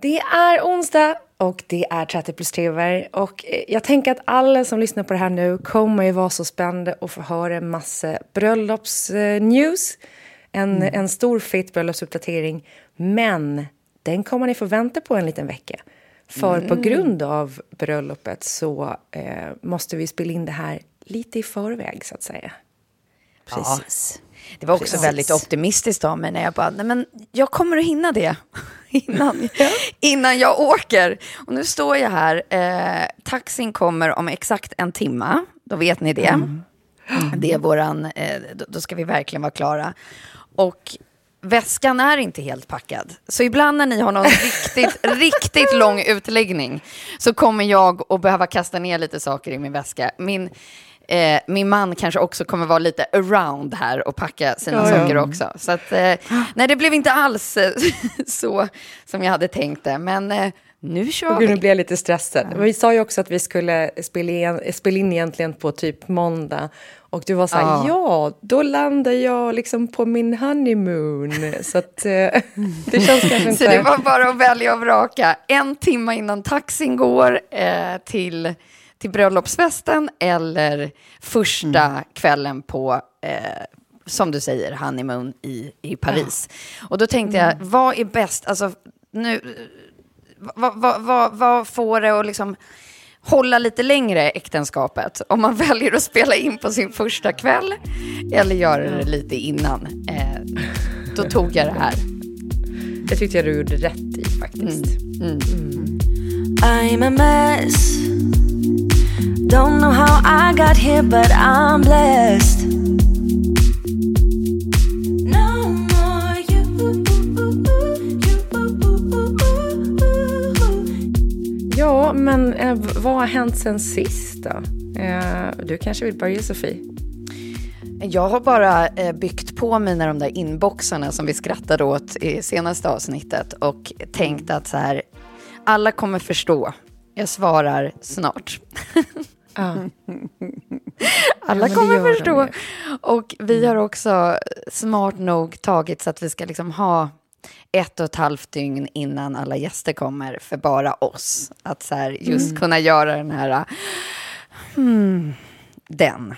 Det är onsdag och det är 30 plus 3 och eh, jag tänker att alla som lyssnar på det här nu kommer ju vara så spända och få höra en massa bröllopsnews. En, en stor fet bröllopsuppdatering. Men den kommer ni få vänta på en liten vecka. För på grund av bröllopet så eh, måste vi spela in det här lite i förväg så att säga. Precis. Det var också Precis. väldigt optimistiskt av mig när jag bara, nej men jag kommer att hinna det innan, innan jag åker. Och nu står jag här, eh, taxin kommer om exakt en timma, då vet ni det. Det är våran, eh, då, då ska vi verkligen vara klara. Och väskan är inte helt packad. Så ibland när ni har någon riktigt, riktigt lång utläggning så kommer jag att behöva kasta ner lite saker i min väska. Min, eh, min man kanske också kommer vara lite around här och packa sina Ja, ja. saker också. Så att, eh, nej, det blev inte alls eh, så som jag hade tänkt det. Men eh, nu kör Och nu vi. blir jag lite stressad. Men Vi sa ju också att vi skulle spela in, spela in egentligen på typ måndag. Och du var så här, Ja. ja, då landar jag liksom på min honeymoon. Så att eh, det känns kanske Så det inte... var bara att välja och vraka. En timme innan taxin går eh, till, till bröllopsfesten eller första kvällen på, eh, som du säger, honeymoon i, i Paris. Och då tänkte jag, vad är bäst? Alltså, nu, vad, vad, vad, vad får det att liksom hålla lite längre äktenskapet? Om man väljer att spela in på sin första kväll eller göra det lite innan. Eh, då tog jag det här. Det tyckte jag du gjorde rätt i faktiskt. I'm a mess. Don't know how I got here, but I'm blessed. No more you. Ja, men eh, vad har hänt sen sist då? Eh, du kanske vill börja Sofie? Jag har bara eh, byggt på mina de där inboxarna som vi skrattade åt i senaste avsnittet och tänkt att så här, alla kommer förstå. Jag svarar snart. Ja. Alla det kommer förstå. Och vi har också smart nog tagit så att vi ska liksom ha ett och ett halvt dygn innan alla gäster kommer för bara oss. Att så här, just kunna göra den här, hmm, den.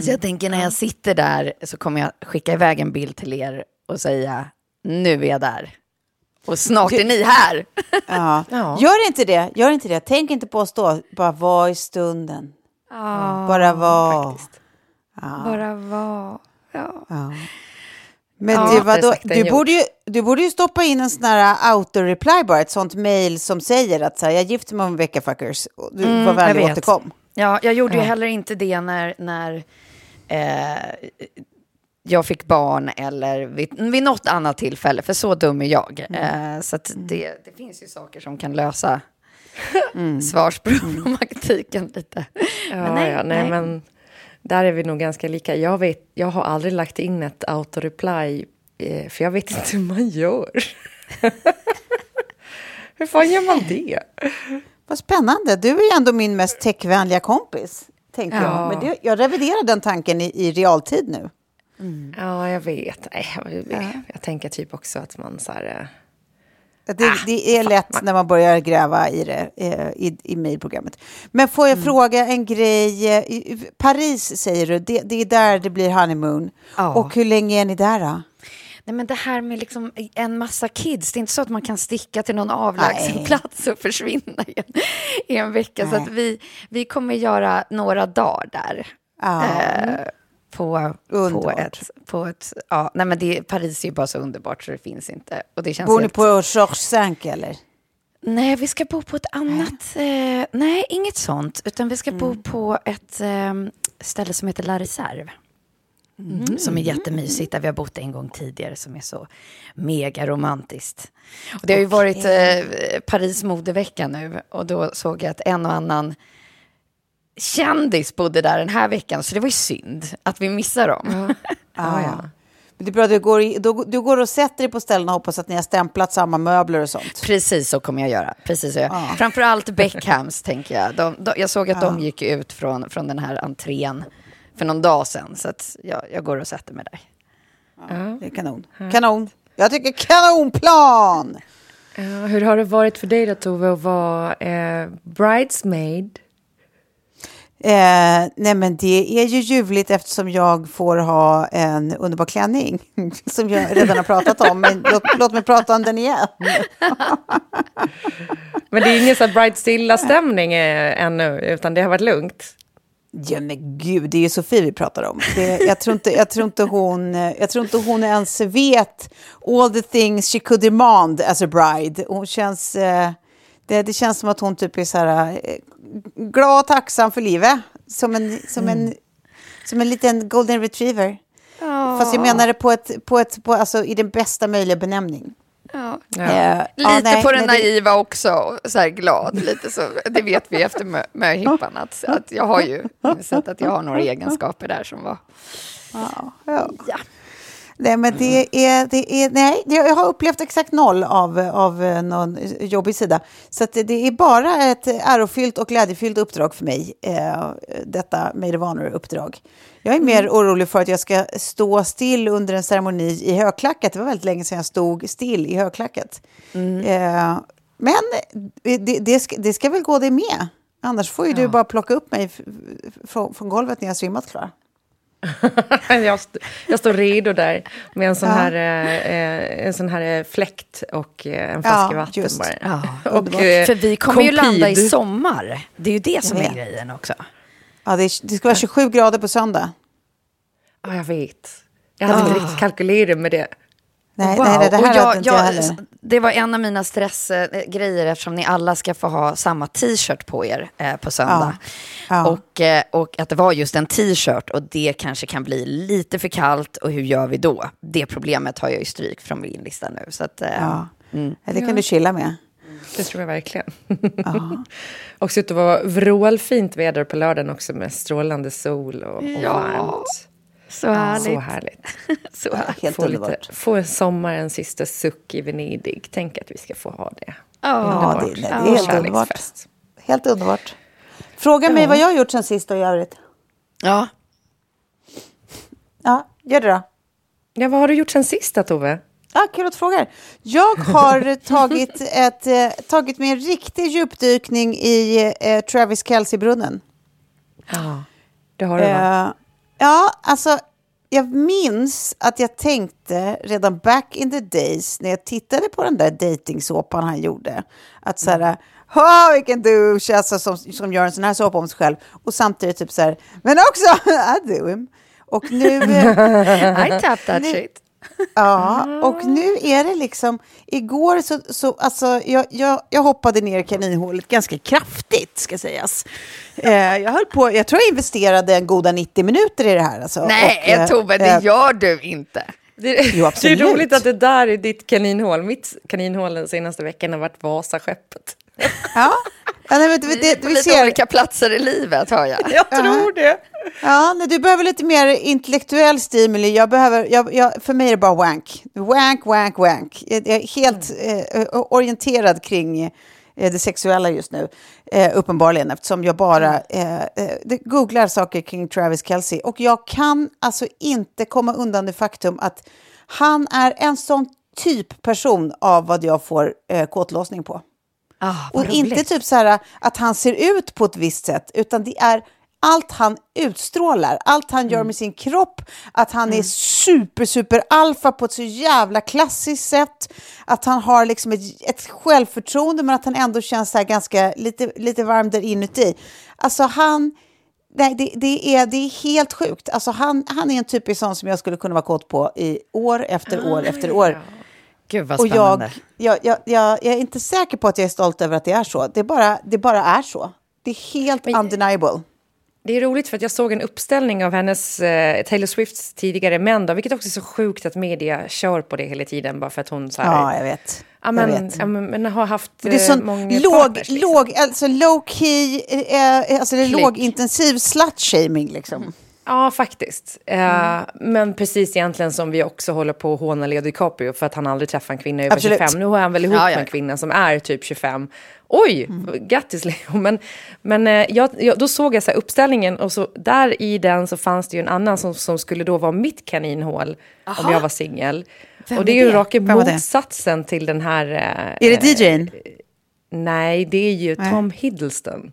Så jag tänker när jag sitter där så kommer jag skicka iväg en bild till er och säga nu är jag där. Och snart är ni här. Ja. Ja. Gör inte det, gör inte det. Tänk inte på att stå, bara var i stunden. bara var. Faktiskt. Bara var. Ja. Men Ja, du, vadå, du, borde ju, du borde ju stoppa in en sån här auto-reply bara, ett sånt mail som säger att så här, jag gifter mig om en vecka fuckers. Du var jag vänlig återkom. Ja, jag gjorde ju heller inte det när, när eh, jag fick barn eller vid, vid något annat tillfälle, för så dum är jag. Eh, så att det, det finns ju saker som kan lösa svarsproblematiken lite. Ja, Men nej, ja, nej, nej. men där är vi nog ganska lika. Jag, vet, jag har aldrig lagt in ett autoreply, eh, för jag vet inte hur man gör. hur fan gör man det? Vad spännande. Du är ju ändå min mest techvänliga kompis, tänker Ja. jag. Men det, jag reviderar den tanken i, i realtid nu. Ja, jag vet. Nej, jag, jag tänker typ också att man så här... eh, Det, det är lätt när man börjar gräva i det, eh, i, i mejlprogrammet. Men får jag fråga en grej? Paris säger du, det, det är där det blir honeymoon. Ja. Och hur länge är ni där då? Nej, men det här med liksom en massa kids, det är inte så att man kan sticka till någon avlägsen Nej. plats och försvinna i en, i en vecka. Så att vi, vi kommer göra några dagar där. Ja. Eh, på, på ett, på ett, ja, nej men det, Paris är ju bara så underbart så det finns inte. Och det känns Bor ni helt- på Georges V eller? Nej, vi ska bo på ett annat, eh, nej inget sånt, utan vi ska bo på ett eh, ställe som heter La Reserve. Som är jättemysigt, där vi har bott en gång tidigare, som är så mega romantiskt. Och det har ju varit eh, Paris modevecka nu och då såg jag att en och annan kändis bodde där den här veckan, så det var ju synd att vi missar dem. Ja, ja. Men det är bra, du går, i, du, du går och sätter dig på ställen och hoppas att ni har stämplat samma möbler och sånt. Precis så kommer jag göra. Precis så. Ja. Framförallt Beckhams, tänker jag. De, de, jag såg att de gick ut från, från den här entrén för någon dag sedan, så att jag, jag går och sätter mig där. Det är kanon. Kanon. Jag tycker kanonplan! Ja, hur har det varit för dig då, Tove, att vara eh, bridesmaid? Eh, nej men det är ju ljuvligt eftersom jag får ha en underbar klänning som jag redan har pratat om. Men låt, låt mig prata om den igen. Men det är ingen så här bridezilla-stämning eh, ännu, utan det har varit lugnt. Ja men gud, det är ju Sofie vi pratar om. Det, jag, tror inte, jag, tror inte hon, jag tror inte hon ens vet all the things she could demand as a bride. Hon känns, eh, det, det känns som att hon typ är så här, eh, glad och tacksam för livet. Som en, som en, som en liten golden retriever. Fast jag menar det på ett, på ett, på, alltså, i den bästa möjliga benämning. Ja. Eh, Lite ja, nej, på den nej, det- naiva också, så här glad. Lite så, det vet vi efter mö- möhippan, att, att jag har ju sett att jag har några egenskaper där som var... Ja, ja. Ja. Nej, men det är, det är, nej, jag har upplevt exakt noll av, av eh, någon jobbig sida. Så det, är bara ett ärofyllt och glädjefyllt uppdrag för mig, eh, detta Maid of Honor-uppdrag. Jag är mer orolig för att jag ska stå still under en ceremoni i högklackat. Det var väldigt länge sedan jag stod still i högklackat. Eh, men det, det, ska, det ska väl gå det med. Annars får ju du bara plocka upp mig från, från golvet när jag har svimmat, Klara. jag, st- jag står redo där med en sån Ja. här, eh, eh, en sån här eh, fläkt och eh, en flaska Ja, vatten just. bara. Ja. Och, eh, För vi kommer ju landa i sommar. Det är ju det som är grejen också. Ja, det, är, det ska vara 27 grader på söndag. Ja, jag vet. Jag hade inte riktigt kalkylerat med det. Nej, Wow. nej, det Och här jag, inte jag jag, det var en av mina stressgrejer eftersom ni alla ska få ha samma t-shirt på er eh, på söndag. Ja. Ja. Och, eh, och att det var just en t-shirt och det kanske kan bli lite för kallt och hur gör vi då? Det problemet har jag ju stryk från min lista nu. Så att, eh, Ja. Nej, Det kan du chilla med. Det tror jag verkligen. och så att vara vrålfint väder på lördagen också med strålande sol och, och Ja, varmt. Så härligt. Så härligt. Så härligt. Helt Få, lite, få en sommarens sista suck i Venedig. Tänk att vi ska få ha det. Ja, det, Underbart. nej, det är helt underbart. Helt underbart. Fråga mig vad jag har gjort sen sist och i övrigt. Ja. Ja, gör det då. Ja, vad har du gjort sen sist då, Tove? Ja, kul att du frågar. Jag har tagit, ett, eh, tagit mig en riktig djupdykning i eh, Travis Kelce-brunnen. Ja, det har du va? Eh, ja, alltså jag minns att jag tänkte redan back in the days när jag tittade på den där dejtingsåpan han gjorde. Att så här, oh, vilken douche, alltså, som, som gör en sån här såpa om sig själv. Och samtidigt typ så här, men också, I do him. Och nu... I tap that Nu- shit. Ja, och nu är det liksom... Igår så... så alltså, jag, jag, jag hoppade ner i kaninhålet ganska kraftigt, ska sägas. Eh, jag höll på... Jag tror jag investerade en goda 90 minuter i det här. Alltså, Nej, och, eh, Tove, det eh, gör du inte. Det, Jo, det är absolut. roligt att det där är ditt kaninhål. Mitt kaninhål den senaste veckan har varit Vasaskeppet. Ja, ja nej, men, det, Vi på vi lite ser... olika platser i livet, hör jag. Jag tror det. Ja, nej, du behöver lite mer intellektuell stimuli. Jag behöver, jag, jag, för mig är det bara wank. Wank, wank, wank. Jag jag är helt eh, orienterad kring eh, det sexuella just nu, eh, uppenbarligen, eftersom jag bara eh, eh, det- googlar saker kring Travis Kelce. Och jag kan alltså inte komma undan det faktum att han är en sån typ person av vad jag får eh, kåtlossning på. Ah, Och inte typ så här att han ser ut på ett visst sätt, utan det är allt han utstrålar, allt han gör med sin kropp, att han är super, super alfa på ett så jävla klassiskt sätt, att han har liksom ett, ett självförtroende men att han ändå känns så ganska lite, lite varm där inuti. Alltså han, nej, det, det, är, det är helt sjukt. Alltså han, han är en typisk sån som jag skulle kunna vara kåt på i år efter år efter år. Gud vad Och spännande. jag, jag, jag, jag, jag är inte säker på att jag är stolt över att det är så. Det bara, det bara är så. Det är helt undeniable. Det är roligt för att jag såg en uppställning av hennes eh, Taylor Swifts tidigare män då, vilket också är så sjukt att media kör på det hela tiden bara för att hon så här, Ja, jag vet. ja, jag men, vet. ja, men, men har haft Men det är eh, sån många låg, partners, liksom. låg, alltså low key, eh, alltså det är lågintensiv slut-shaming liksom. Ja, faktiskt. Eh, men precis egentligen som vi också håller på att håna Leo DiCaprio för att han aldrig träffar en kvinna över Absolut. 25. Nu har han väl ihop Ja, ja. med en kvinna som är typ 25. Oj, grattis Leo. Men, men eh, jag, jag, då såg jag så uppställningen och så där i den så fanns det ju en annan som, som skulle då vara mitt kaninhål om jag var singel. Och det är är ju det? raka motsatsen till den här... Eh, Är det DJn? Nej, det är ju Tom Hiddleston.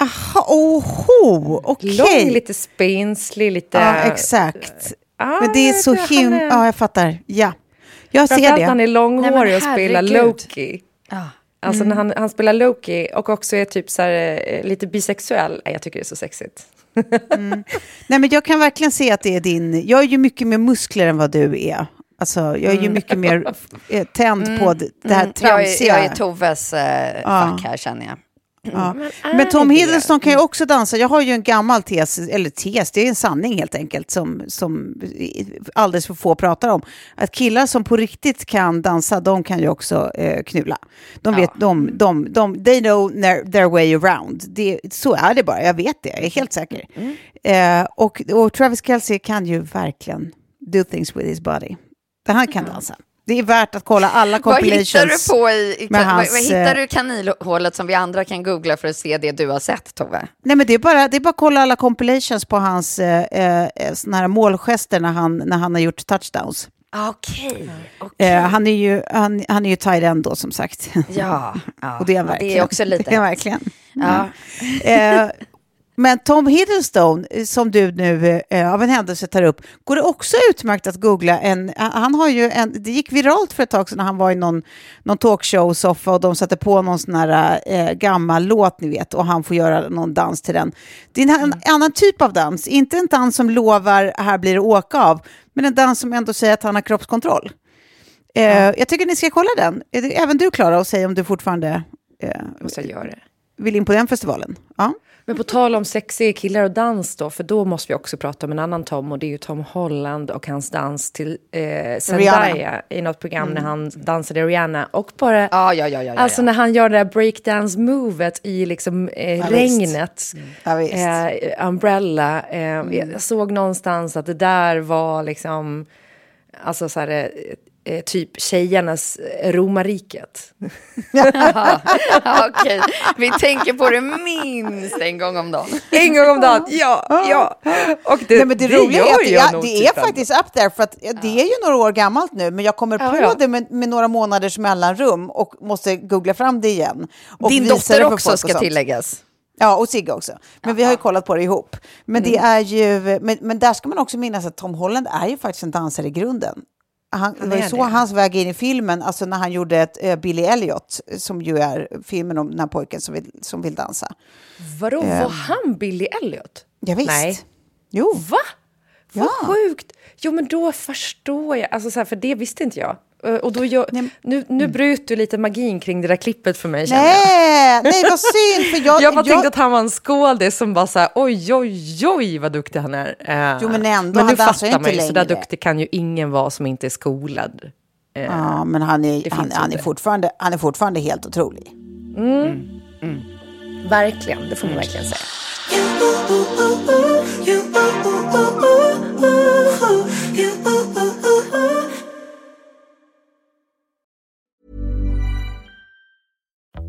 Aha, oho, okej. Lång, lite spenslig, lite... Ja, exakt. Ja, Men det är så himla... är- Ja, jag fattar. Ja. Jag ser det. han är långhårig Nej, och spelar. Loki. Alltså när han, han spelar Loki och också är typ så här, eh, lite bisexuell. Jag tycker det är så sexigt. Nej, men jag kan verkligen se att det är din... Jag är ju mycket mer muskler än vad du är. Alltså, jag är ju mycket mer eh, tänd på det, det här Mm. Jag är, tramsiga. jag är Toves eh, fack här känner jag. Ja. är Men Tom det? Hiddleston kan ju också dansa. Jag har ju en gammal tes, eller tes, det är en sanning helt enkelt, som, som alldeles för få pratar om. Att killar som på riktigt kan dansa, de kan ju också eh, knulla. De vet, de, de, de, they know their, way around. Det, så är det bara, jag vet det, jag är helt säker. Eh, och, och Travis Kelce kan ju verkligen do things with his body. Han kan dansa. Det är värt att kolla alla Vad compilations. hittar du på i, vad, hans, vad hittar eh, du i kaninhålet som vi andra kan googla för att se det du har sett Tove? Nej, men det är bara, det är bara att kolla alla compilations på hans eh, eh, såna här målgester när han, när han har gjort touchdowns. Okej. Eh, han är ju, han, han är ju tight end då som sagt. Ja, ja. Och det är han verkligen. Det är också lite Det är verkligen. Ja. Eh, men Tom Hiddleston, eh, som du nu eh, av en händelse tar upp, går det också utmärkt att googla. En, han har ju en, det gick viralt för ett tag sedan när han var i någon, någon talkshow-soffa och de satte på någon sån här eh, gammal låt, ni vet, och han får göra någon dans till den. Det är en Mm. annan typ av dans, inte en dans som lovar här blir det åka av, men en dans som ändå säger att han har kroppskontroll. Eh, Jag tycker ni ska kolla den. Även du, Klara, och säg om du fortfarande eh, jag göra det. vill in på den festivalen. Ja. Men på tal om sexiga killar och dans då, för då måste vi också prata om en annan Tom och det är ju Tom Holland och hans dans till eh, Zendaya i något program när han dansade Rihanna och bara... Ja, ja, ja, ja, Alltså när han gör det där breakdance-movet i liksom eh, regnet. Visst. Eh, umbrella. Eh, Jag såg någonstans att det där var liksom, alltså så här, eh, typ tjejernas eh, romarriket. Ja, Okej, vi tänker på det minst en gång om dagen. En gång om dagen, ja, ja. Och det, Nej, men det, roliga är att jag ja, nog det typ är faktiskt up there, för att det är ju några år gammalt nu, men jag kommer Ja, på ja. det med, med några månaders mellanrum och måste googla fram det igen. Och Din dotter det också ska tilläggas. Ja, och Sigge också. Men vi har ju kollat på det ihop. Men, det Mm. är ju, men, men där ska man också minnas att Tom Holland är ju faktiskt en dansare i grunden. Han, det var så det. hans väg in i filmen, alltså när han gjorde ett uh, Billy Elliot, som ju är filmen om den här pojken som vill, som vill dansa. Vadå, var han Billy Elliot? Ja, visst. Nej. Jo. Va? Vad Ja. sjukt! Jo, men då förstår jag. Alltså, så här, för det visste inte jag. Eh, Och då gör, Nej, nu, nu bröt du lite magin kring det där klippet för mig. jag. Nej, nej vad synd, för jag... Jag bara tänkte att han var en skådis som bara så här, oj, oj, oj vad duktig han är. Eh, Jo, men ändå, men nu fattar man ju, så där duktig kan ju ingen vara som inte är skolad. Eh, Ja, men han är, Det han, han, är fortfarande, han är fortfarande helt otrolig. Verkligen, det får man verkligen säga.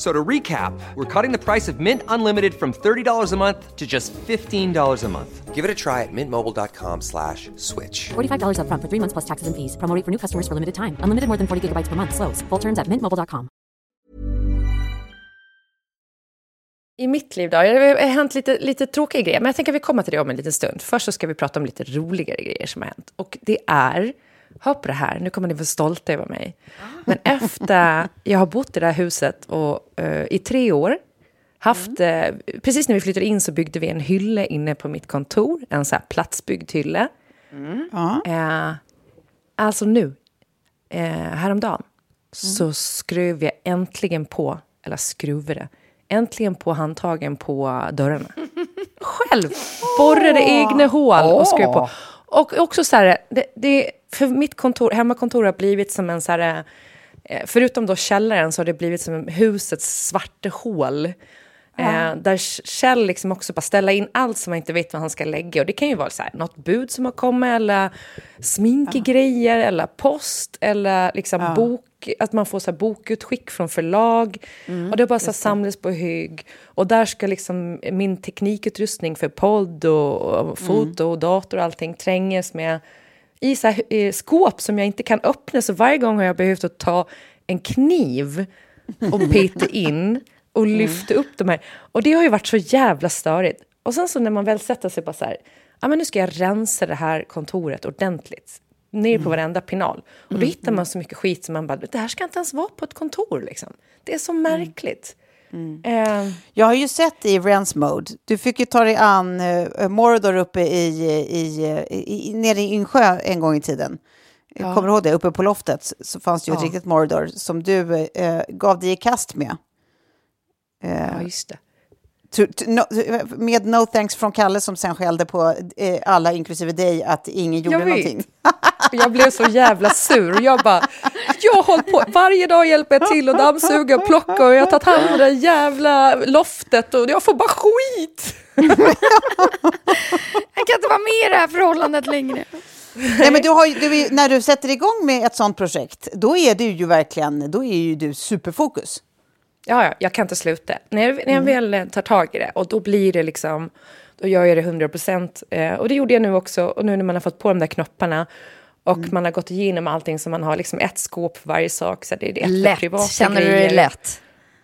So to recap, we're cutting the price of Mint Unlimited from $30 a month to just $15 a month. Give it a try at mintmobile.com slash switch. $45 upfront for three months plus taxes and fees. Promo for new customers for limited time. Unlimited more than 40 gigabytes per month. Slows. Full terms at mintmobile.com. I mitt liv då, det har hänt lite, lite tråkiga grejer, men jag tänker att vi kommer till det om en liten stund. Först så ska vi prata om lite roligare grejer som har hänt. Och det är, hör på det här, nu kommer ni vara stolta över mig. Men efter jag har bott i det här huset och, eh, i tre år, haft, eh, precis när vi flyttade in så byggde vi en hylle inne på mitt kontor, en så här platsbyggd hylle. Ja. Eh, alltså nu, eh, häromdagen, så skrev jag äntligen på, eller skruvade, äntligen på handtagen på dörrarna. Själv! Borrade egna hål och skrev på. Och också så här, det, det, för mitt kontor, hemmakontor har blivit som en så här, eh, förutom då källaren så har det blivit som husets svarta hål. Eh, där Kjell liksom också bara ställa in allt som man inte vet vad han ska lägga. Och det kan ju vara så här, något bud som har kommit, eller sminkgrejer, eller post, eller liksom bok, att man får så bokutskick från förlag. och det har bara så samlats på hög. Och där ska liksom min teknikutrustning för podd och, och foto och dator och allting trängas med i så här, eh, skåp som jag inte kan öppna. Så varje gång har jag behövt att ta en kniv och peta in och lyfta upp de här. Och det har ju varit så jävla störigt. Och sen så när man väl sätter sig bara så här, ja men nu ska jag rensa det här kontoret ordentligt. Ner på varenda pinal. Och då hittar man så mycket skit som man bara, det här ska inte ens vara på ett kontor liksom. Det är så märkligt. Eh, Jag har ju sett i Rens Mode. Du fick ju ta dig an uh, Mordor uppe i, i, i, i, nere i Yngsjö en gång i tiden. Jag Kommer du ihåg det? Uppe på loftet så fanns det ju ett Ja. riktigt Mordor som du eh, gav dig i kast med. ja, just det. To, to, no, med No Thanks från Kalle som sen skällde på eh, alla, inklusive dig, att ingen gjorde Jag vet. någonting. Jag blev så jävla sur. Och jag bara, jag hållit på, varje dag hjälper jag till och dammsuga och plocka och jag har tagit hand om det jävla loftet och jag får bara skit. Jag kan inte vara med i det här förhållandet längre. Nej, men du har, du, är- när du sätter igång med ett sånt projekt, då är du ju verkligen, då är ju du superfokus. Ja, ja, jag kan inte sluta. När jag, när jag väl eh, tar tag i det och då blir det liksom, då gör jag det 100 procent. Eh, och det gjorde jag nu också. Och nu när man har fått på de där knopparna och man har gått igenom allting så man har liksom ett skåp för varje sak. Så det är det ett för Lätt. privata Känner du grejer. dig lätt?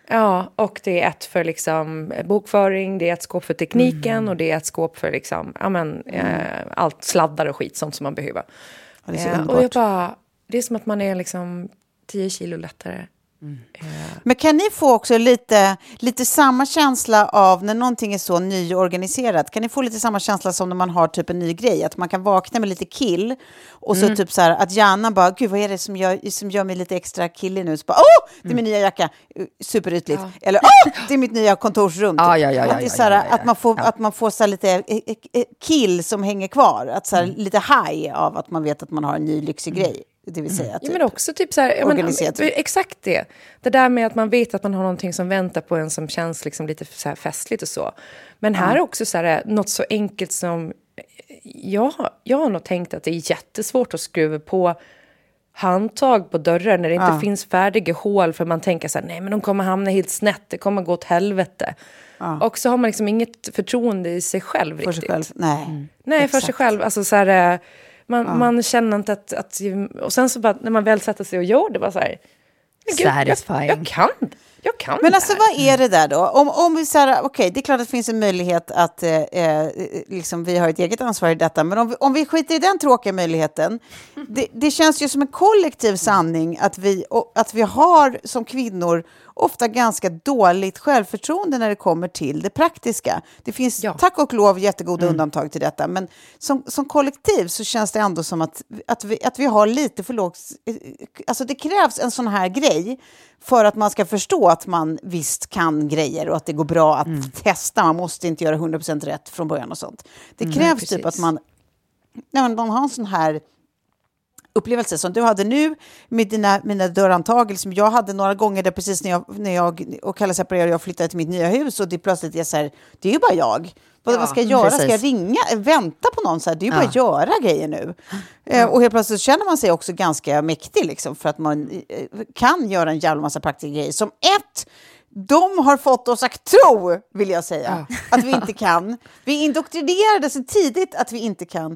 Ja, och det är ett för liksom eh, bokföring, det är ett skåp för tekniken och det är ett skåp för liksom, ja, men, eh, allt sladdar och skit, sånt som man behöver. Ja, det är så Eh, och jag bara, det är som att man är liksom 10 kilo lättare. Men kan ni få också lite, lite samma känsla av när någonting är så nyorganiserat? Kan ni få lite samma känsla som när man har typ en ny grej? Att man kan vakna med lite kill och så typ så här att hjärnan bara, gud vad är det som gör, som gör mig lite extra killig nu? Så bara, åh, det är min nya jacka, Uh, superytligt. Eller, åh, det är mitt nya kontorsrum. Ja, ja, ja, ja, att det är ja, så här, ja, ja, att man får, ja. att man får så här lite eh, eh, eh, kill som hänger kvar. Att så här, lite high av att man vet att man har en ny lyxig grej. Det vill säga, Ja, typ. men också typ så här, ja, men, exakt det. Det där med att man vet att man har någonting som väntar på en som känns liksom lite så festligt och så. Men här är också så här, något så enkelt som... Jag, jag har nog tänkt att det är jättesvårt att skruva på handtag på dörrar när det inte finns färdiga hål för man tänker så här, nej men de kommer hamna helt snett, det kommer gå åt helvete. Och så har man liksom inget förtroende i sig själv för riktigt. sig själv. Nej. Nej, för Exakt. sig själv. Alltså, så här, man, man känner inte att, att... Och sen så bara, när man väl sätter sig och gör det, bara så här... "Men gud, Satisfying. Jag, jag kan Jag kan Men alltså här. vad är det där då? Om, om vi säger, okej, det är klart att det finns en möjlighet att eh, eh, liksom, vi har ett eget ansvar i detta, men om vi, om vi skiter i den tråkiga möjligheten, det, det känns ju som en kollektiv sanning att vi, och, att vi har som kvinnor ofta ganska dåligt självförtroende när det kommer till det praktiska. Det finns Ja. tack och lov jättegoda undantag till detta, men som, som kollektiv så känns det ändå som att, att, vi, att vi har lite för lågt... Alltså det krävs en sån här grej för att man ska förstå att man visst kan grejer och att det går bra att testa. Man måste inte göra 100% rätt från början och sånt. Det krävs typ precis. att man, nej, men man har en sån här upplevelse som du hade nu med dina, mina dörrhandtag, som jag hade några gånger där precis när jag, när jag och Kalle separerade och jag flyttade till mitt nya hus och det plötsligt är så här, det är ju bara jag. Vad, Ja, vad ska jag göra? Ska jag precis. ringa? Vänta på någon? Så här, det är ju bara att göra grejer nu. Eh, och helt plötsligt känner man sig också ganska mäktig liksom, för att man eh, kan göra en jävla massa praktiska grejer. Som ett, de har fått oss att tro, vill jag säga, att vi inte kan. Vi indoktrinerade så tidigt att vi inte kan.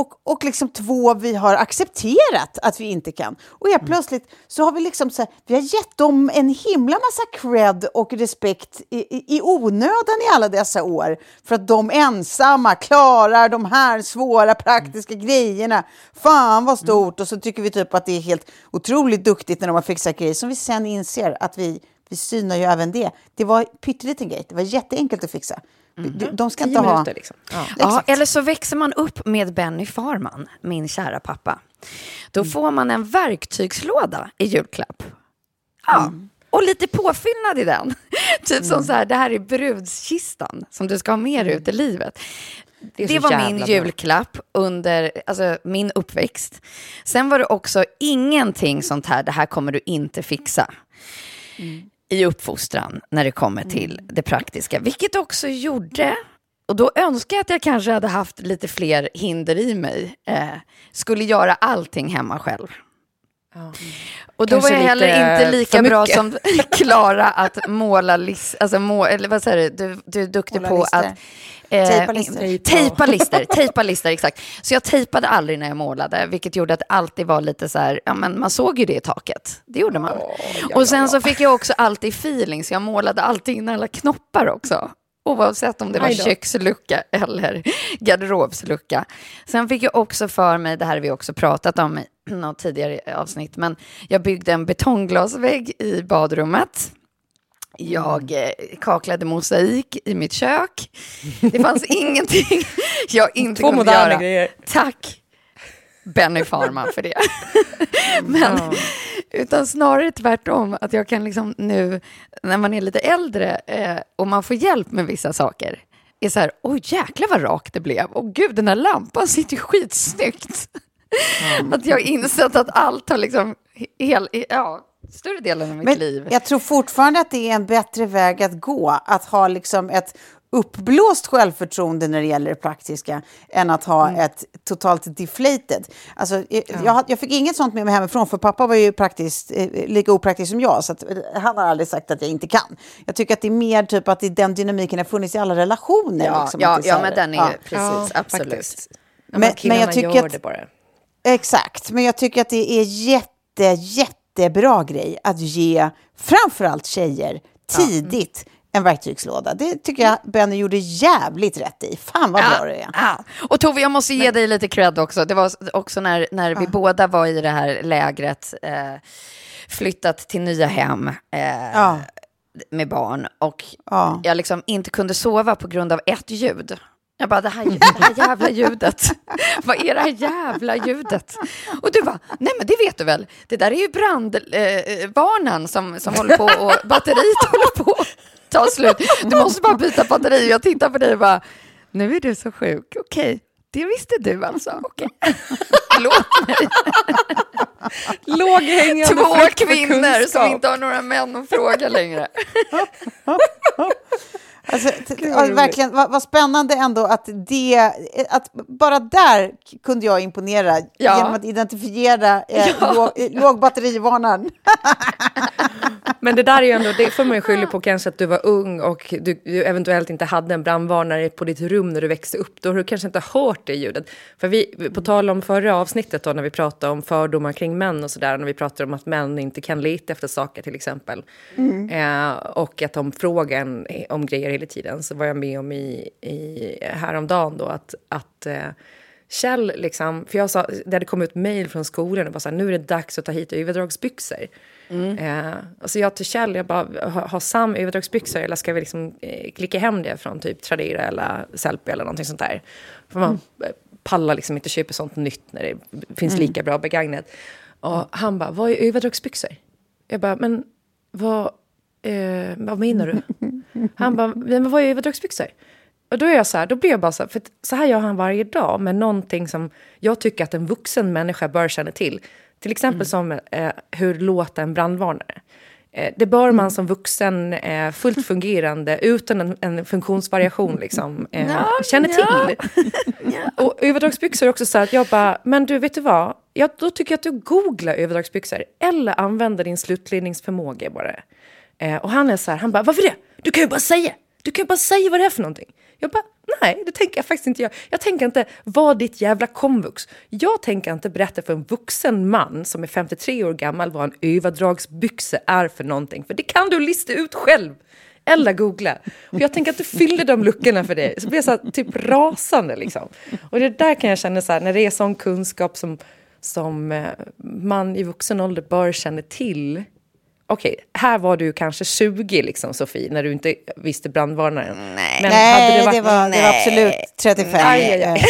Och, och liksom två, vi har accepterat att vi inte kan. Och helt plötsligt så har vi liksom så här, vi har gett dem en himla massa cred och respekt i, i, i onödan i alla dessa år. För att de ensamma klarar de här svåra praktiska grejerna. Fan vad stort! Och så tycker vi typ att det är helt otroligt duktigt när de har fixat grejer som vi sen inser att vi, vi synar ju även det. Det var en pytteliten grej, det var jätteenkelt att fixa. De, de ska inte ha... minuter liksom. Ja. Ja, eller så växer man upp med Benny Farman, min kära pappa. Då får man en verktygslåda i julklapp. Ja, och lite påfyllnad i den. typ som så här, det här är brudskistan som du ska ha med dig ut i livet. Det Det, var min julklapp under alltså, min uppväxt. Sen var det också ingenting sånt här, det här kommer du inte fixa. I uppfostran när det kommer till det praktiska. Vilket också gjorde, och då önskar jag att jag kanske hade haft lite fler hinder i mig. Eh, skulle göra allting hemma själv. Och då Kanske var jag heller inte lika bra som Klara att måla lis, alltså må, eller vad säger du, du, du är duktig Måla på lister. att eh, Tejpa lister. Tejpa lister, tejpa lister, exakt. Så jag tejpade aldrig när jag målade, vilket gjorde att det alltid var lite så här, ja men man såg ju det i taket. Det gjorde man. och sen så fick jag också alltid feeling, så jag målade alltid in alla knoppar också. Oavsett om det var kökslucka eller garderobslucka. Sen fick jag också för mig, det här har vi också pratat om i något tidigare avsnitt, men jag byggde en betongglasvägg i badrummet. Jag eh, kaklade mosaik i mitt kök. Det fanns ingenting jag inte Två kunde göra. grejer. Tack Benny Farman för det. Men, utan snarare tvärtom, att jag kan liksom nu, när man är lite äldre eh, och man får hjälp med vissa saker, är så här, oj jäklar vad rakt det blev, och gud den här lampan sitter ju skitsnyggt. Att jag har insett att allt har liksom, hel, ja, större delen av mitt Men liv. jag tror fortfarande att det är en bättre väg att gå, att ha liksom ett uppblåst självförtroende när det gäller det praktiska än att ha ett totalt deflated. Alltså, jag, jag, jag fick inget sånt med mig hemifrån, för pappa var ju praktiskt, eh, lika opraktisk som jag, så att, eh, han har aldrig sagt att jag inte kan. Jag tycker att det är mer typ att det, den dynamiken har funnits i alla relationer. Ja, liksom, ja, ja men den är ja. precis, absolut. Ja, Men- men, jag tycker gör att- det bara. Exakt, men jag tycker att det är jätte, jättebra grej att ge framförallt tjejer tidigt en verktygslåda. Det tycker jag Benny gjorde jävligt rätt i. Fan vad bra det är. Ja. Och Tove, jag måste ge dig lite cred också. Det var också när, när vi båda var i det här lägret, eh, flyttat till nya hem eh, Ja. med barn och Ja. jag liksom inte kunde sova på grund av ett ljud. Jag bara, det här, det här jävla ljudet. Vad är det här jävla ljudet? Och du bara, nej men det vet du väl. Det där är ju brandvarnaren eh, som, som håller på och batteriet håller på att ta slut. Du måste bara byta batteri. Jag tittar på dig och bara, nu är du så sjuk. Okej, det visste du alltså. Okej. Låt mig. Låghängande Två kvinnor som inte har några män att fråga längre. Alltså, ja, verkligen, vad, vad spännande ändå att det, att bara där kunde jag imponera Ja. genom att identifiera eh, låg, eh, lågbatterivarnaren. Men det där är ju ändå, det får man ju skylla på kanske att du var ung och du, du eventuellt inte hade en brandvarnare på ditt rum när du växte upp. Då har du kanske inte hört det ljudet. För vi, på tal om förra avsnittet då när vi pratade om fördomar kring män och sådär, när vi pratade om att män inte kan leta efter saker till exempel. Eh, och att de frågar en om grejer hela tiden, så var jag med om i, i häromdagen då att, att eh, Kjell, liksom, för jag sa, det hade kommit ut mejl från skolan och bara så här, nu är det dags att ta hit överdragsbyxor. Eh, och så jag till Kjell, jag bara, har, har Sam överdragsbyxor eller ska vi liksom eh, klicka hem det från typ Tradera eller Sellpy eller någonting sånt där? För man eh, pallar liksom inte köpa sånt nytt när det finns lika bra begagnat. Och han bara, vad är överdragsbyxor? Jag bara, men vad, eh, vad menar du? Han bara, men vad är överdragsbyxor? Och då är jag så här, då blir jag bara så här, för så här gör han varje dag med någonting som jag tycker att en vuxen människa bör känna till. Till exempel som eh, hur låter en brandvarnare. Eh, det bör man som vuxen eh, fullt fungerande utan en, en funktionsvariation liksom, eh, Ja, känner ja. till. Och överdragsbyxor är också så här att jag bara, men du vet du vad? Jag, då tycker jag att du googlar överdragsbyxor eller använder din slutledningsförmåga bara. Eh, och han är så här, han bara, varför det? Du kan ju bara säga! Du kan ju bara säga vad det är för någonting. Jag bara, nej, det tänker jag faktiskt inte göra. Jag tänker inte, vad ditt jävla komvux. Jag tänker inte berätta för en vuxen man som är 53 år gammal vad en överdragsbyxa är för någonting. För det kan du lista ut själv. Eller googla. Och jag tänker att du fyller de luckorna för dig. Så blir jag så här, typ rasande liksom. Och det där kan jag känna så här, när det är sån kunskap som, som eh, man i vuxen ålder bör känna till. Okej, här var du kanske 20 liksom Sofie, när du inte visste brandvarnaren. Nej. Men Nej, det, varit- var, det var absolut 35. Aj, aj, aj.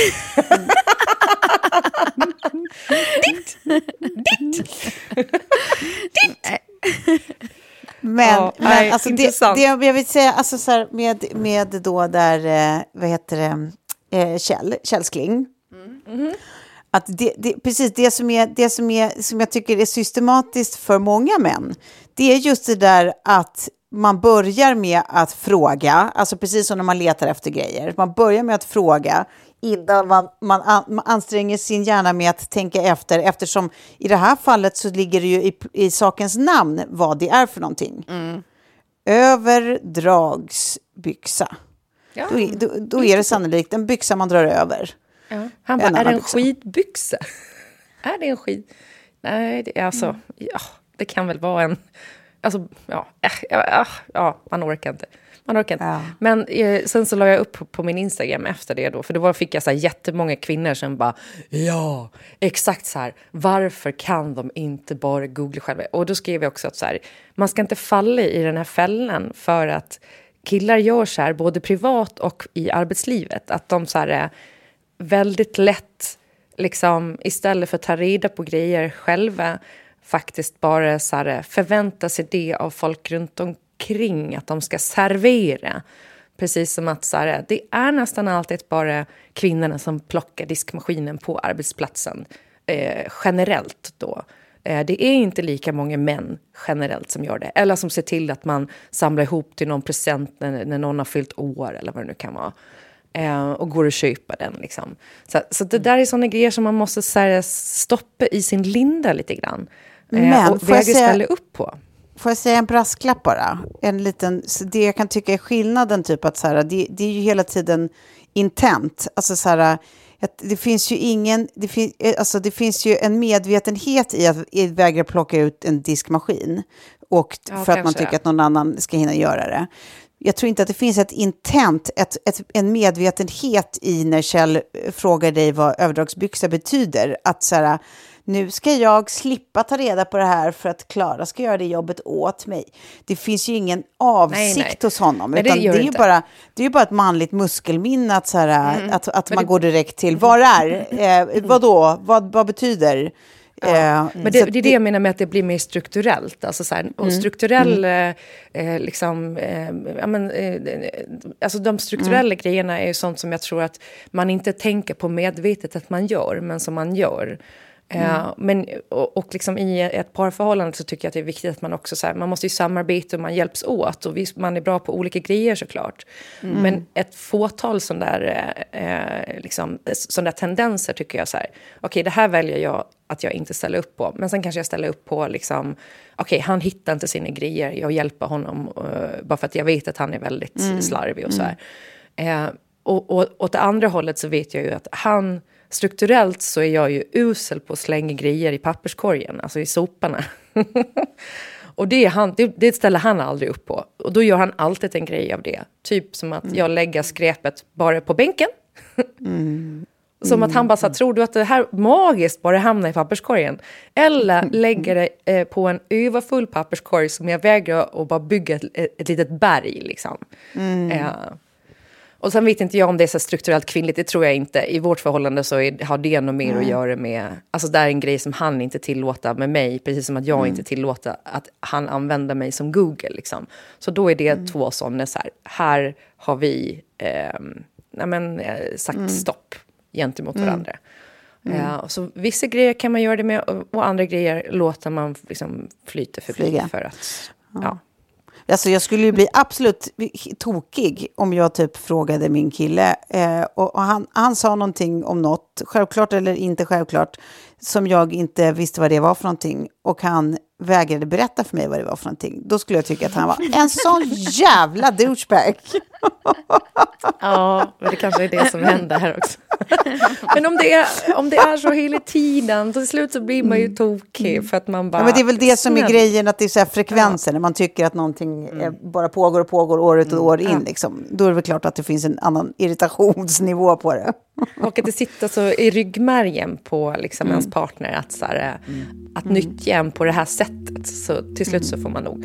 Men, Ja, men nej, alltså det, intressant. det jag vill säga, alltså så här, med, med då där, eh, vad heter det, eh, Kjell, Källskling. Att det, det, precis det, som, är, det som, är, som jag tycker är systematiskt för många män, det är just det där att man börjar med att fråga, alltså precis som när man letar efter grejer. Man börjar med att fråga innan man, man, an, man anstränger sin hjärna med att tänka efter, eftersom i det här fallet så ligger det ju i, i sakens namn vad det är för någonting. Överdragsbyxa. Ja. Då, är- då, då är det sannolikt en byxa man drar över. Ja. Han bara, är det en byxa. skidbyxa? är det en skid... Nej, det är alltså... Ja, det kan väl vara en... Alltså, ja, äh, ja, ja, ja man orkar inte. Man orkar inte. Ja. Men eh, sen så la jag upp på min Instagram efter det då, för då fick jag så här jättemånga kvinnor som bara ja, exakt så här, varför kan de inte bara googla själva? Och då skrev jag också att så här, man ska inte falla i den här fällan för att killar gör så här både privat och i arbetslivet, att de så här är väldigt lätt, liksom istället för att ta reda på grejer själva, faktiskt bara så här, förvänta sig det av folk runt omkring, att de ska servera. Precis som att så här, det är nästan alltid bara kvinnorna som plockar diskmaskinen på arbetsplatsen, eh, generellt då. Eh, Det är inte lika många män generellt som gör det. Eller som ser till att man samlar ihop till någon present när, när någon har fyllt år eller vad det nu kan vara. Eh, och går och köper den. Liksom. Så, så det där är såna grejer som man måste så här, stoppa i sin linda lite grann. Eh, Men, och får jag säga- ställa upp på. Får jag säga en brasklapp bara? En liten, det jag kan tycka är skillnaden, typ att så här, det, det är ju hela tiden intent. Alltså så här, det finns ju ingen, det, fin, eh, alltså det finns ju en medvetenhet i att vägra plocka ut en diskmaskin. Och Ja, för att man tycker att någon annan ska hinna göra det. Jag tror inte att det finns ett intent, ett, ett, en medvetenhet i när Kjell eh, frågar dig vad överdragsbyxa betyder. Att så här, nu ska jag slippa ta reda på det här för att Klara ska göra det jobbet åt mig. Det finns ju ingen avsikt Nej, nej. hos honom. Nej, det det, är ju inte. bara, det är ju bara ett manligt muskelminne att, så här, att, att man det- går direkt till vad är, eh, vad då, vad, vad betyder? Eh, Men så det, det är det jag menar med att det blir mer strukturellt. Alltså så här, och strukturell, eh, eh, liksom, eh, ja, men, eh, alltså de strukturella grejerna är ju sånt som jag tror att man inte tänker på medvetet att man gör, men som man gör. Eh, men, och, och liksom i ett parförhållande så tycker jag att det är viktigt att man också så här, man måste ju samarbeta och man hjälps åt och visst, man är bra på olika grejer såklart. Men ett fåtal sån där, eh, eh, liksom, där tendenser tycker jag så här, okej det här väljer jag att jag inte ställer upp på. Men sen kanske jag ställer upp på, liksom, okej han hittar inte sina grejer, jag hjälper honom eh, bara för att jag vet att han är väldigt slarvig och så här. Eh, och, och åt det andra hållet så vet jag ju att han, strukturellt så är jag ju usel på att slänga grejer i papperskorgen, alltså i soporna. och det, är han, det, det ställer han aldrig upp på. Och då gör han alltid en grej av det. Typ som att jag lägger skräpet bara på bänken. Som att han bara sa, tror du att det här magiskt bara hamnar i papperskorgen? Eller lägger det eh, på en överfull papperskorg som jag vägrar att bara bygga ett, ett, litet berg. Liksom. Eh, och sen vet inte jag om det är så strukturellt kvinnligt, det tror jag inte. I vårt förhållande så är, har det nog mer att göra med, alltså det är en grej som han inte tillåter med mig, precis som att jag inte tillåter att han använder mig som Google. Liksom. Så då är det två sådana så här, här har vi ehm, ja, men, eh, sagt stopp gentemot varandra. Eh, så vissa grejer kan man göra det med och, och andra grejer låter man liksom flyta förbi. Flyga. För att, ja. Alltså jag skulle ju bli absolut tokig om jag typ frågade min kille eh, och, och han, han sa någonting om något, självklart eller inte självklart, som jag inte visste vad det var för någonting. Och han vägrade berätta för mig vad det var för någonting. Då skulle jag tycka att han var en sån jävla douchebag. Ja, men det kanske är det som händer här också. men om det, är, om det är så hela tiden, till slut så blir man ju tokig för att man bara... Ja, men det är väl det som är grejen, att det är så här frekvenser, när man tycker att någonting eh, bara pågår och pågår år ut och år in. Liksom. Då är det väl klart att det finns en annan irritationsnivå på det. Och att det sitter så i ryggmärgen på liksom ens partner att, så här, eh, att nyttja en på det här sättet. Så till slut så får man nog.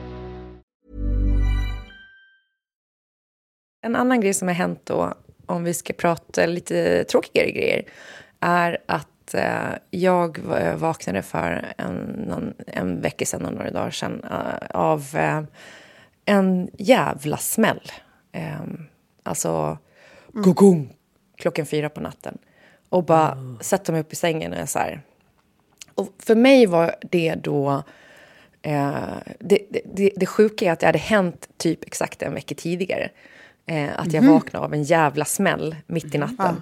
En annan grej som har hänt då, om vi ska prata lite tråkigare grejer, är att eh, jag va- vaknade för en, någon, en vecka sedan, och några dagar sedan, eh, av eh, en jävla smäll. Eh, alltså, gogong, klockan fyra på natten. Och bara sätter mig upp i sängen och är så här. Och för mig var det då... Eh, det, det- det, det sjuka är att det hade hänt typ exakt en vecka tidigare. Eh, att jag vaknade av en jävla smäll mitt i natten.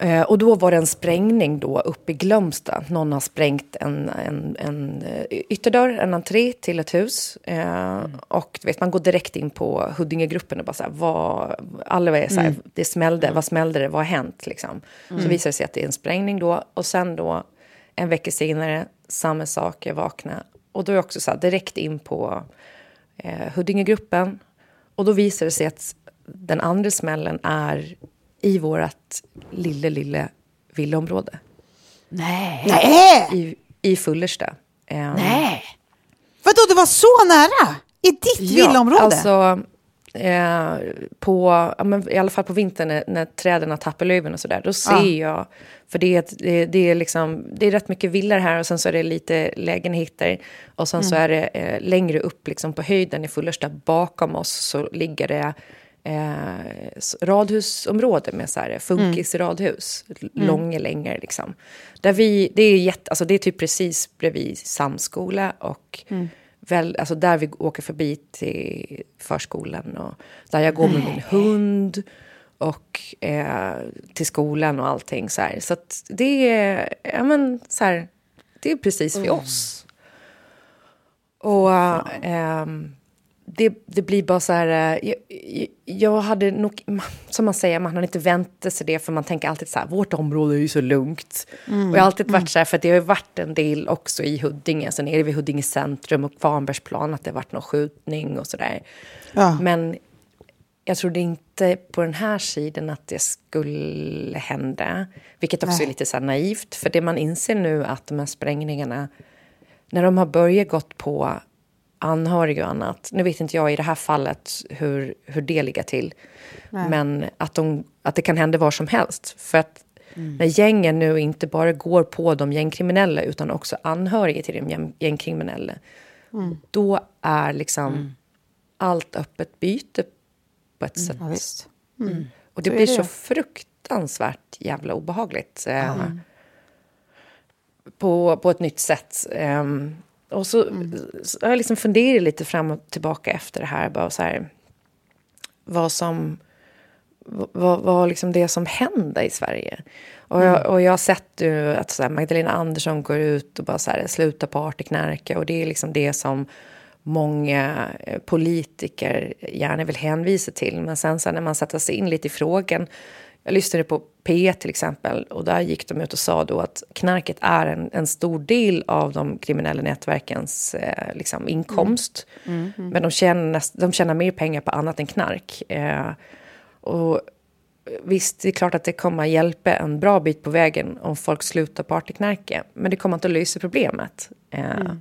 Eh, och då var det en sprängning då uppe i Glömsta. Någon har sprängt en, en, en eh, ytterdörr, en entré till ett hus. Eh, Och du vet, man går direkt in på Huddingegruppen och bara så här, vad, alla är så här, det smällde, vad smällde det, vad har hänt liksom? Så visar det sig att det är en sprängning då. Och sen då, en vecka senare, samma sak, jag vaknade. Och då är jag också så här, direkt in på eh, Huddingegruppen. Och då visar det sig att den andra smällen är i vårt lilla, lilla villaområde Nej. Nej! i, i Fullersta. Eh, Nej. Vadå, det var så nära? I ditt villaområde? Alltså, eh, på, ja, men i alla fall på vintern när, när träden tappar löven och sådär, då ser Ja. jag, för det är, det, det, är liksom, det är rätt mycket villor här och sen så är det lite lägenheter och sen Mm. så är det eh, längre upp liksom på höjden i Fullersta bakom oss så ligger det eh, radhusområde med så här funkisradhus, Mm. långa längor liksom. Där vi, det, är jätte, alltså det är typ precis bredvid samskola och Mm. Väl, alltså där vi åker förbi till förskolan och där jag går med min hund och eh, till skolan och allting så här. Så att det är, ja men så här, det är precis vid oss. Och ehm, det, det blir bara så här... eh, Jag, jag- hade nog... Som man säger, man har inte väntat sig det för man tänker alltid så här, vårt område är ju så lugnt. Och jag har alltid varit så här, för det har ju varit en del också i Huddinge, så nere vid Huddinge centrum och Kvarnbergsplan, att det har varit någon skjutning och sådär. Ja. Men jag trodde inte på den här sidan att det skulle hända. Vilket också är lite så naivt, för det man inser nu att de här sprängningarna, när de har börjat gått på anhöriga och annat. Nu vet inte jag i det här fallet hur, hur det ligger till. Men att, de, att det kan hända var som helst. För att när gängen nu inte bara går på de gängkriminella utan också anhöriga till de gäng- gängkriminella. Då är liksom allt öppet byte på ett sätt. Ja, visst. Och det Så blir det. så fruktansvärt jävla obehagligt. Eh, på, på ett nytt sätt. Ehm, och så, så har jag liksom funderat lite fram och tillbaka efter det här. Bara så här vad som... Vad, vad liksom det som händer i Sverige. Och jag, och jag har sett nu att så här, Magdalena Andersson går ut och bara så här, sluta partyknarka. Och det är liksom det som många eh, politiker gärna vill hänvisa till. Men sen så när man sätter sig in lite i frågan. Jag lyssnade på P1 till exempel och där gick de ut och sa då att knarket är en, en stor del av de kriminella nätverkens eh, liksom, inkomst. Mm. Men de tjänar, de tjänar mer pengar på annat än knark. Eh, och visst, det är klart att det kommer hjälpa en bra bit på vägen om folk slutar partyknarka. Men det kommer inte att lösa problemet. Eh,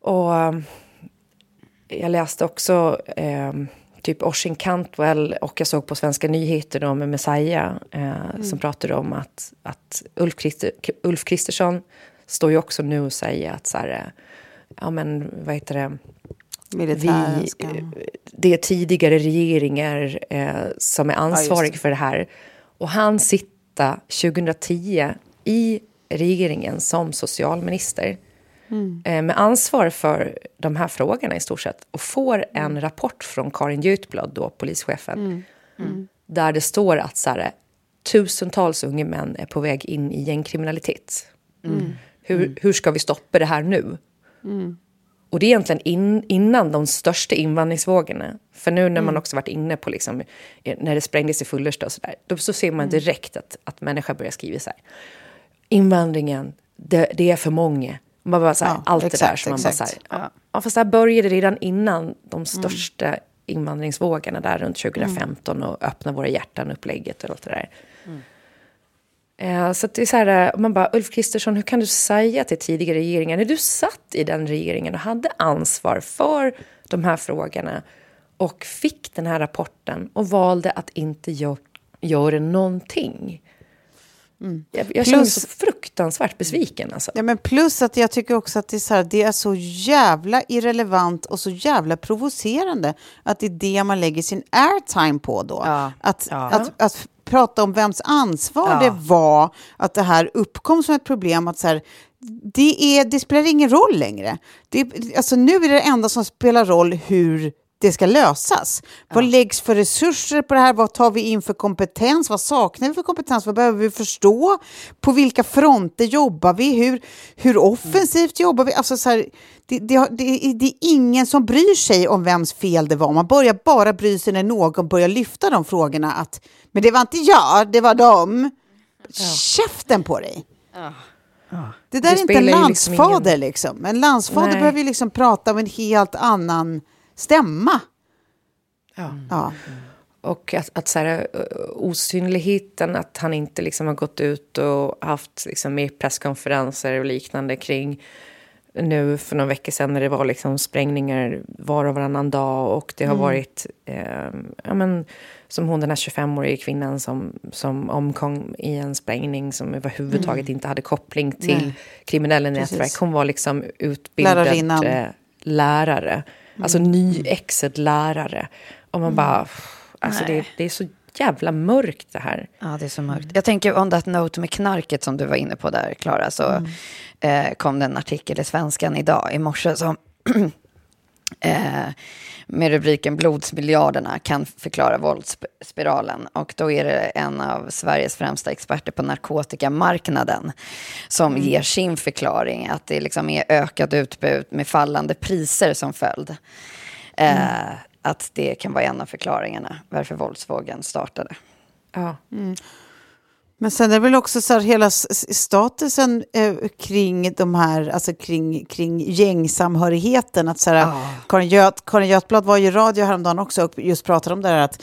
och eh, jag läste också eh, typ Oisin Cantwell och jag såg på Svenska nyheter då med Messiah eh, som pratade om att, att Ulf, Christer, Ulf Kristersson står ju också nu och säger att så här, eh, ja men vad heter det, vi, ska... det är tidigare regeringar eh, som är ansvariga det. för det här. Och han sitta 2010 i regeringen som socialminister eh, med ansvar för de här frågorna i stort sett och får en rapport från Karin Jutblad, då polischefen, där det står att så här, tusentals unga män är på väg in i gängkriminalitet. Hur, hur ska vi stoppa det här nu? Och det är egentligen in, innan de största invandringsvågorna. För nu när man också varit inne på, liksom, när det sprängdes i Fullersta och sådär, då så ser man direkt att, att människor börjar skriva så här. Invandringen, det, det är för många. Man bara så här, Ja, allt det där exakt, som man bara exakt. så här, ja. ja, fast det här började redan innan de största invandringsvågorna där runt 2015 och öppna våra hjärtan upplägget och allt det där. Eh, Så det är så här, eh, man bara, Ulf Kristersson, hur kan du säga till tidigare regeringar, när du satt i den regeringen och hade ansvar för de här frågorna och fick den här rapporten och valde att inte gö- göra någonting. Jag, jag känner så fruktansvärt besviken. Alltså. Ja, men plus att jag tycker också att det är, så här, det är så jävla irrelevant och så jävla provocerande att det är det man lägger sin airtime på då. Ja. Att, Ja. att, att prata om vems ansvar Ja. det var att det här uppkom som ett problem. Att så här, det, är, det spelar ingen roll längre. Det, alltså, nu är det enda som spelar roll hur det ska lösas. Vad läggs för resurser på det här? Vad tar vi in för kompetens? Vad saknar vi för kompetens? Vad behöver vi förstå? På vilka fronter jobbar vi? Hur, hur offensivt jobbar vi? Alltså så här, det, det, det, är- det är ingen som bryr sig om vems fel det var. Man börjar bara bry sig när någon börjar lyfta de frågorna. Att, men det var inte jag, det var dem. Käften på dig! Det där är inte en ju liksom landsfader ingen- liksom. En landsfader Nej. behöver ju liksom prata med en helt annan stämma. Ja. Och att, att så här, eh, osynligheten, att han inte liksom har gått ut och haft liksom, mer presskonferenser och liknande kring nu för några veckor sedan när det var liksom sprängningar var och varannan dag och det har varit, eh, ja men som hon den här 25-årige kvinnan som, som omkom i en sprängning som överhuvudtaget inte hade koppling till kriminella nätverk. Hon var liksom utbildad eh, lärare, alltså nyexad lärare. Och man bara, alltså det, det är så jävla mörkt det här. Ja, det är så mörkt. Jag tänker on that note med knarket som du var inne på där, Klara, så eh, kom det en artikel i Svenskan idag, i morse, som eh, med rubriken Blodsmiljarderna kan förklara våldsspiralen. Och då är det en av Sveriges främsta experter på narkotikamarknaden som ger sin förklaring, att det liksom är ökat utbud med fallande priser som följd. Eh, Att det kan vara en av förklaringarna varför våldsvågen startade. Ja. Men sen är det väl också så här hela statusen eh, kring de här, alltså kring, kring gängsamhörigheten. Att så här, Karin, Göt, Karin Götblad var ju i radio häromdagen också och just pratade om det här att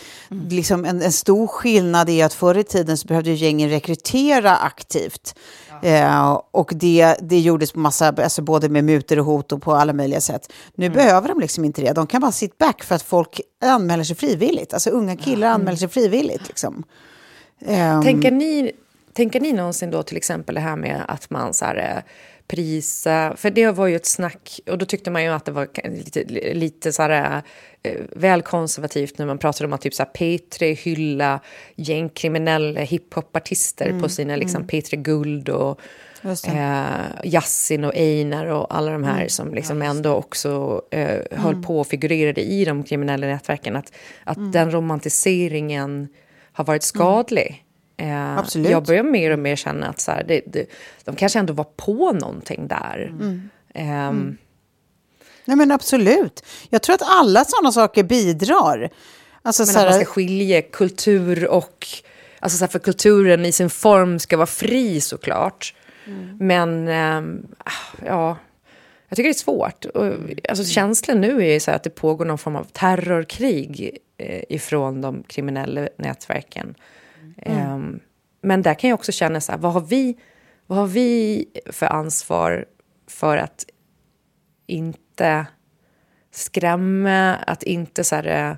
liksom en, en stor skillnad är att förr i tiden så behövde gängen rekrytera aktivt. Eh, och det, det gjordes på massa, alltså både med mutor och hot och på alla möjliga sätt. Nu behöver de liksom inte det. De kan bara sit back för att folk anmäler sig frivilligt. Alltså unga killar anmäler sig frivilligt. Liksom. Ehm, Tänker, ni, tänker ni någonsin då till exempel det här med att man så här, eh, prisa, för det var ju ett snack och då tyckte man ju att det var lite, lite så här, eh, väl konservativt när man pratade om att typ så här P3 hylla gängkriminella hiphopartister på sina liksom P3 Guld och eh, Yasin och Einar och alla de här som liksom ändå också eh, höll på och figurerade i de kriminella nätverken. Att, att den romantiseringen har varit skadlig. Eh, Absolut. Jag börjar mer och mer känna att så här, det, det, de kanske ändå var på någonting där. Ehm, Nej men absolut. Jag tror att alla sådana saker bidrar. Alltså, Men så att man ska skilja kultur och... Alltså så här, för kulturen i sin form ska vara fri såklart. Men ehm, ja, jag tycker det är svårt. Och, alltså, känslan nu är så att det pågår någon form av terrorkrig eh, ifrån de kriminella nätverken. Ehm, men där kan jag också känna så här, vad har vi, vad har vi för ansvar för att inte skrämma, att inte så här... eh,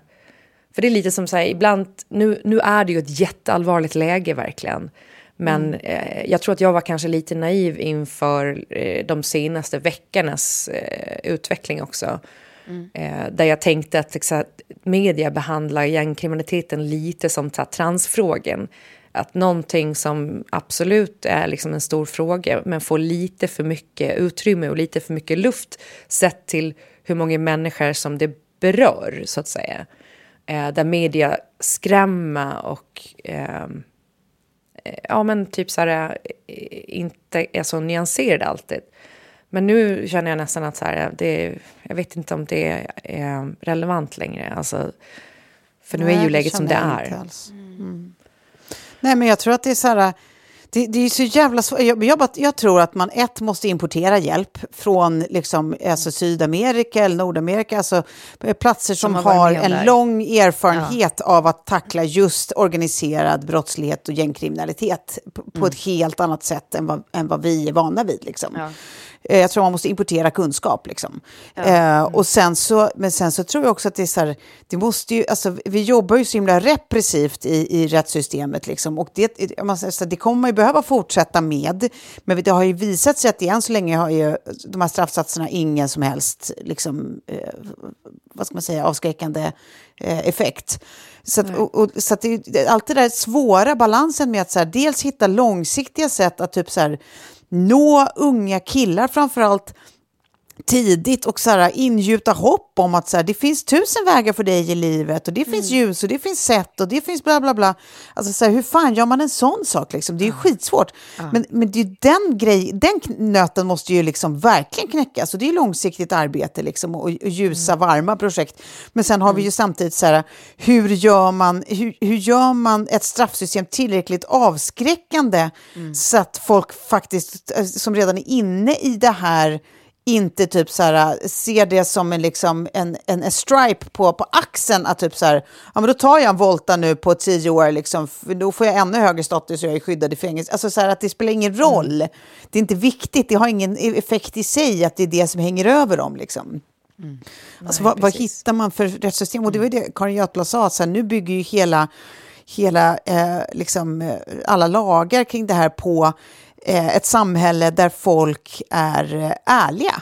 För det är lite som så här, ibland, nu, nu är det ju ett jätteallvarligt läge verkligen. Men eh, jag tror att jag var kanske lite naiv inför eh, de senaste veckornas eh, utveckling också. Eh, där jag tänkte att liksom, media behandlar gängkriminaliteten lite som här, transfrågan. Att någonting som absolut är liksom en stor fråga men får lite för mycket utrymme och lite för mycket luft sett till hur många människor som det berör, så att säga. Eh, där media skrämmer och ehm, eh, ja, men typ så här, eh, inte är så nyanserad alltid. Men nu känner jag nästan att så här, det, jag vet inte om det är relevant längre. Alltså, för nu är Nej, ju det läget som det är. Mm. Nej, men jag tror att det är så här... Det, det är så jävla svårt. Jag, jag, jag tror att man ett måste importera hjälp från liksom, alltså Sydamerika eller Nordamerika, alltså eh, platser som, Som har en det här. lång erfarenhet av att tackla just organiserad brottslighet och gängkriminalitet på, på Mm. ett helt annat sätt än vad, än vad vi är vana vid. Liksom. Eh, Jag tror man måste importera kunskap. Liksom. Eh, och sen så, men sen så tror jag också att det är så här, det måste ju, alltså, vi jobbar ju så himla repressivt i, i rättssystemet. Liksom, och det, måste säga, det kommer man ju behöva fortsätta med. Men det har ju visat sig att än så länge har ju de här straffsatserna ingen som helst liksom, eh, vad ska man säga, avskräckande eh, effekt. Så, att, och, och, så det är alltid den där svåra balansen med att så här, dels hitta långsiktiga sätt att typ så här, nå unga killar framförallt tidigt och så här, ingjuta hopp om att så här, det finns tusen vägar för dig i livet och det finns ljus och det finns sätt och det finns bla bla bla. Alltså så här, hur fan gör man en sån sak liksom? Det är ju skitsvårt. Men, men det är den grej, den nöten måste ju liksom verkligen knäckas och det är långsiktigt arbete liksom och, och ljusa varma projekt. Men sen har vi ju samtidigt så här, hur gör man, hur, hur gör man ett straffsystem tillräckligt avskräckande så att folk faktiskt, eh, som redan är inne i det här, inte typ så här, ser det som en, liksom, en, en, en stripe på, på axeln. Att typ så här, ja, men då tar jag en volta nu på tio år, liksom, för då får jag ännu högre status och jag är skyddad i fängelse. Alltså så här, att det spelar ingen roll. Det är inte viktigt, det har ingen effekt i sig att det är det som hänger över dem. Liksom. Alltså, vad, vad hittar man för rättssystem? Och det var ju det Karin Götblad sa, så här, nu bygger ju hela, hela eh, liksom, eh, alla lagar kring det här på ett samhälle där folk är eh, ärliga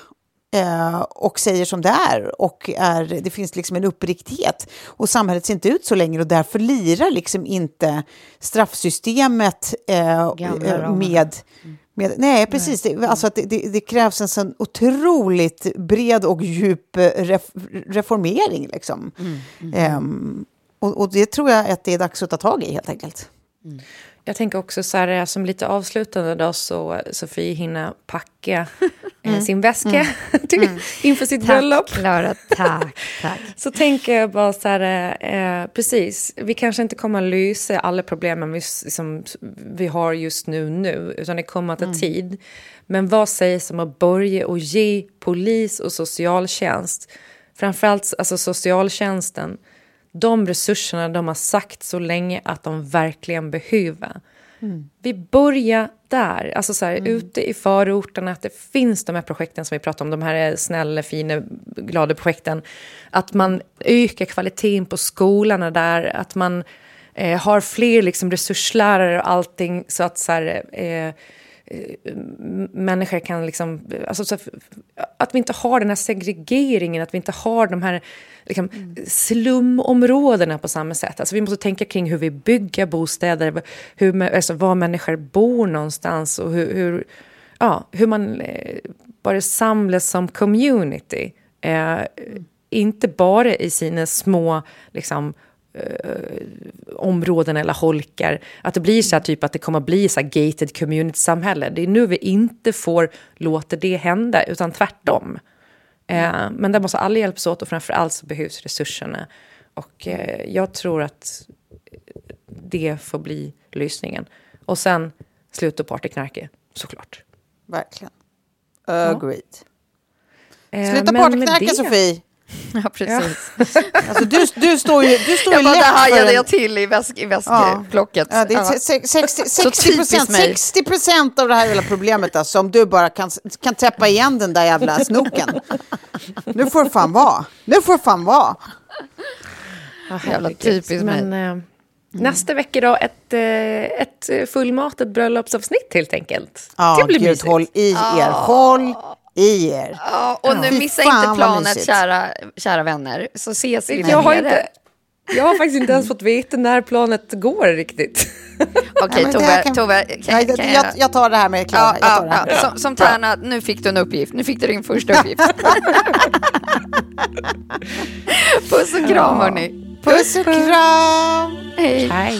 eh, och säger som det är. Och är, det finns liksom en uppriktighet. Och samhället ser inte ut så längre och därför lirar liksom inte straffsystemet eh, eh, med... Med, nej, precis. Det, alltså att det, det, det krävs en sån otroligt bred och djup eh, ref, reformering. Liksom. Ehm, och, och det tror jag att det är dags att ta tag i, helt enkelt. Jag tänker också så här, som lite avslutande då så Sofie hinner packa eh, sin väska till, inför sitt bröllop. Tack Klara, tack. tack. Så tänker jag bara så här, eh, precis, vi kanske inte kommer att lösa alla problemen vi, som vi har just nu nu, utan det kommer att ta tid. Men vad sägs om att börja och ge polis och socialtjänst, framförallt alltså socialtjänsten, de resurserna de har sagt så länge att de verkligen behöver. Vi börjar där, alltså så här, ute i förorterna, att det finns de här projekten som vi pratar om, de här snälla, fina, glada projekten. Att man ökar kvaliteten på skolorna där, att man eh, har fler liksom, resurslärare och allting så att så här, eh, Eh, människor kan liksom... Alltså, så, att vi inte har den här segregeringen, att vi inte har de här liksom, slumområdena på samma sätt. Alltså, vi måste tänka kring hur vi bygger bostäder, hur, alltså, var människor bor någonstans och hur, hur, ja, hur man eh, bara samlas som community. Eh, inte bara i sina små liksom, eh, områden eller holkar. Att det blir så här, typ att det kommer att bli så här gated community-samhälle. Det är nu vi inte får låta det hända, utan tvärtom. Eh, men där måste alla hjälpas åt och framför allt så behövs resurserna. Och eh, jag tror att det får bli lösningen. Och sen sluta partyknarka, såklart. Verkligen. Agreed. Eh, Sluta partyknarka, det- Sofie. Ja, precis. Alltså, du, du står ju, du står ju Jag bara, lätt det hajade för jag en... till i, väsk, i väskplocket. Ja, det är Ja. se- se- 60, Så 60, typiskt procent, mig. 60 procent av det här hela problemet alltså, om du bara kan, kan täppa igen den där jävla snoken. Nu får det fan vara. Nu får det fan vara. Jävla Herregud. typiskt mig. Men eh, nästa vecka då, ett, eh, ett fullmatat bröllopsavsnitt helt enkelt. Ja, det blir Gud, mysigt. håll i er. Håll i er. Ja, och nu Fy missa inte planet, kära, kära vänner. Så ses vi Jag har, inte, jag har faktiskt inte ens fått veta när planet går riktigt. Okej, det Tove, kan- Tove kan, Nej, kan jag, jag tar det här med Klara. Ja, ja, ja. Som, som Tärna, nu fick du en uppgift. Nu fick du din första uppgift. Puss och kram, hörni. Puss och kram! Hej. Hej.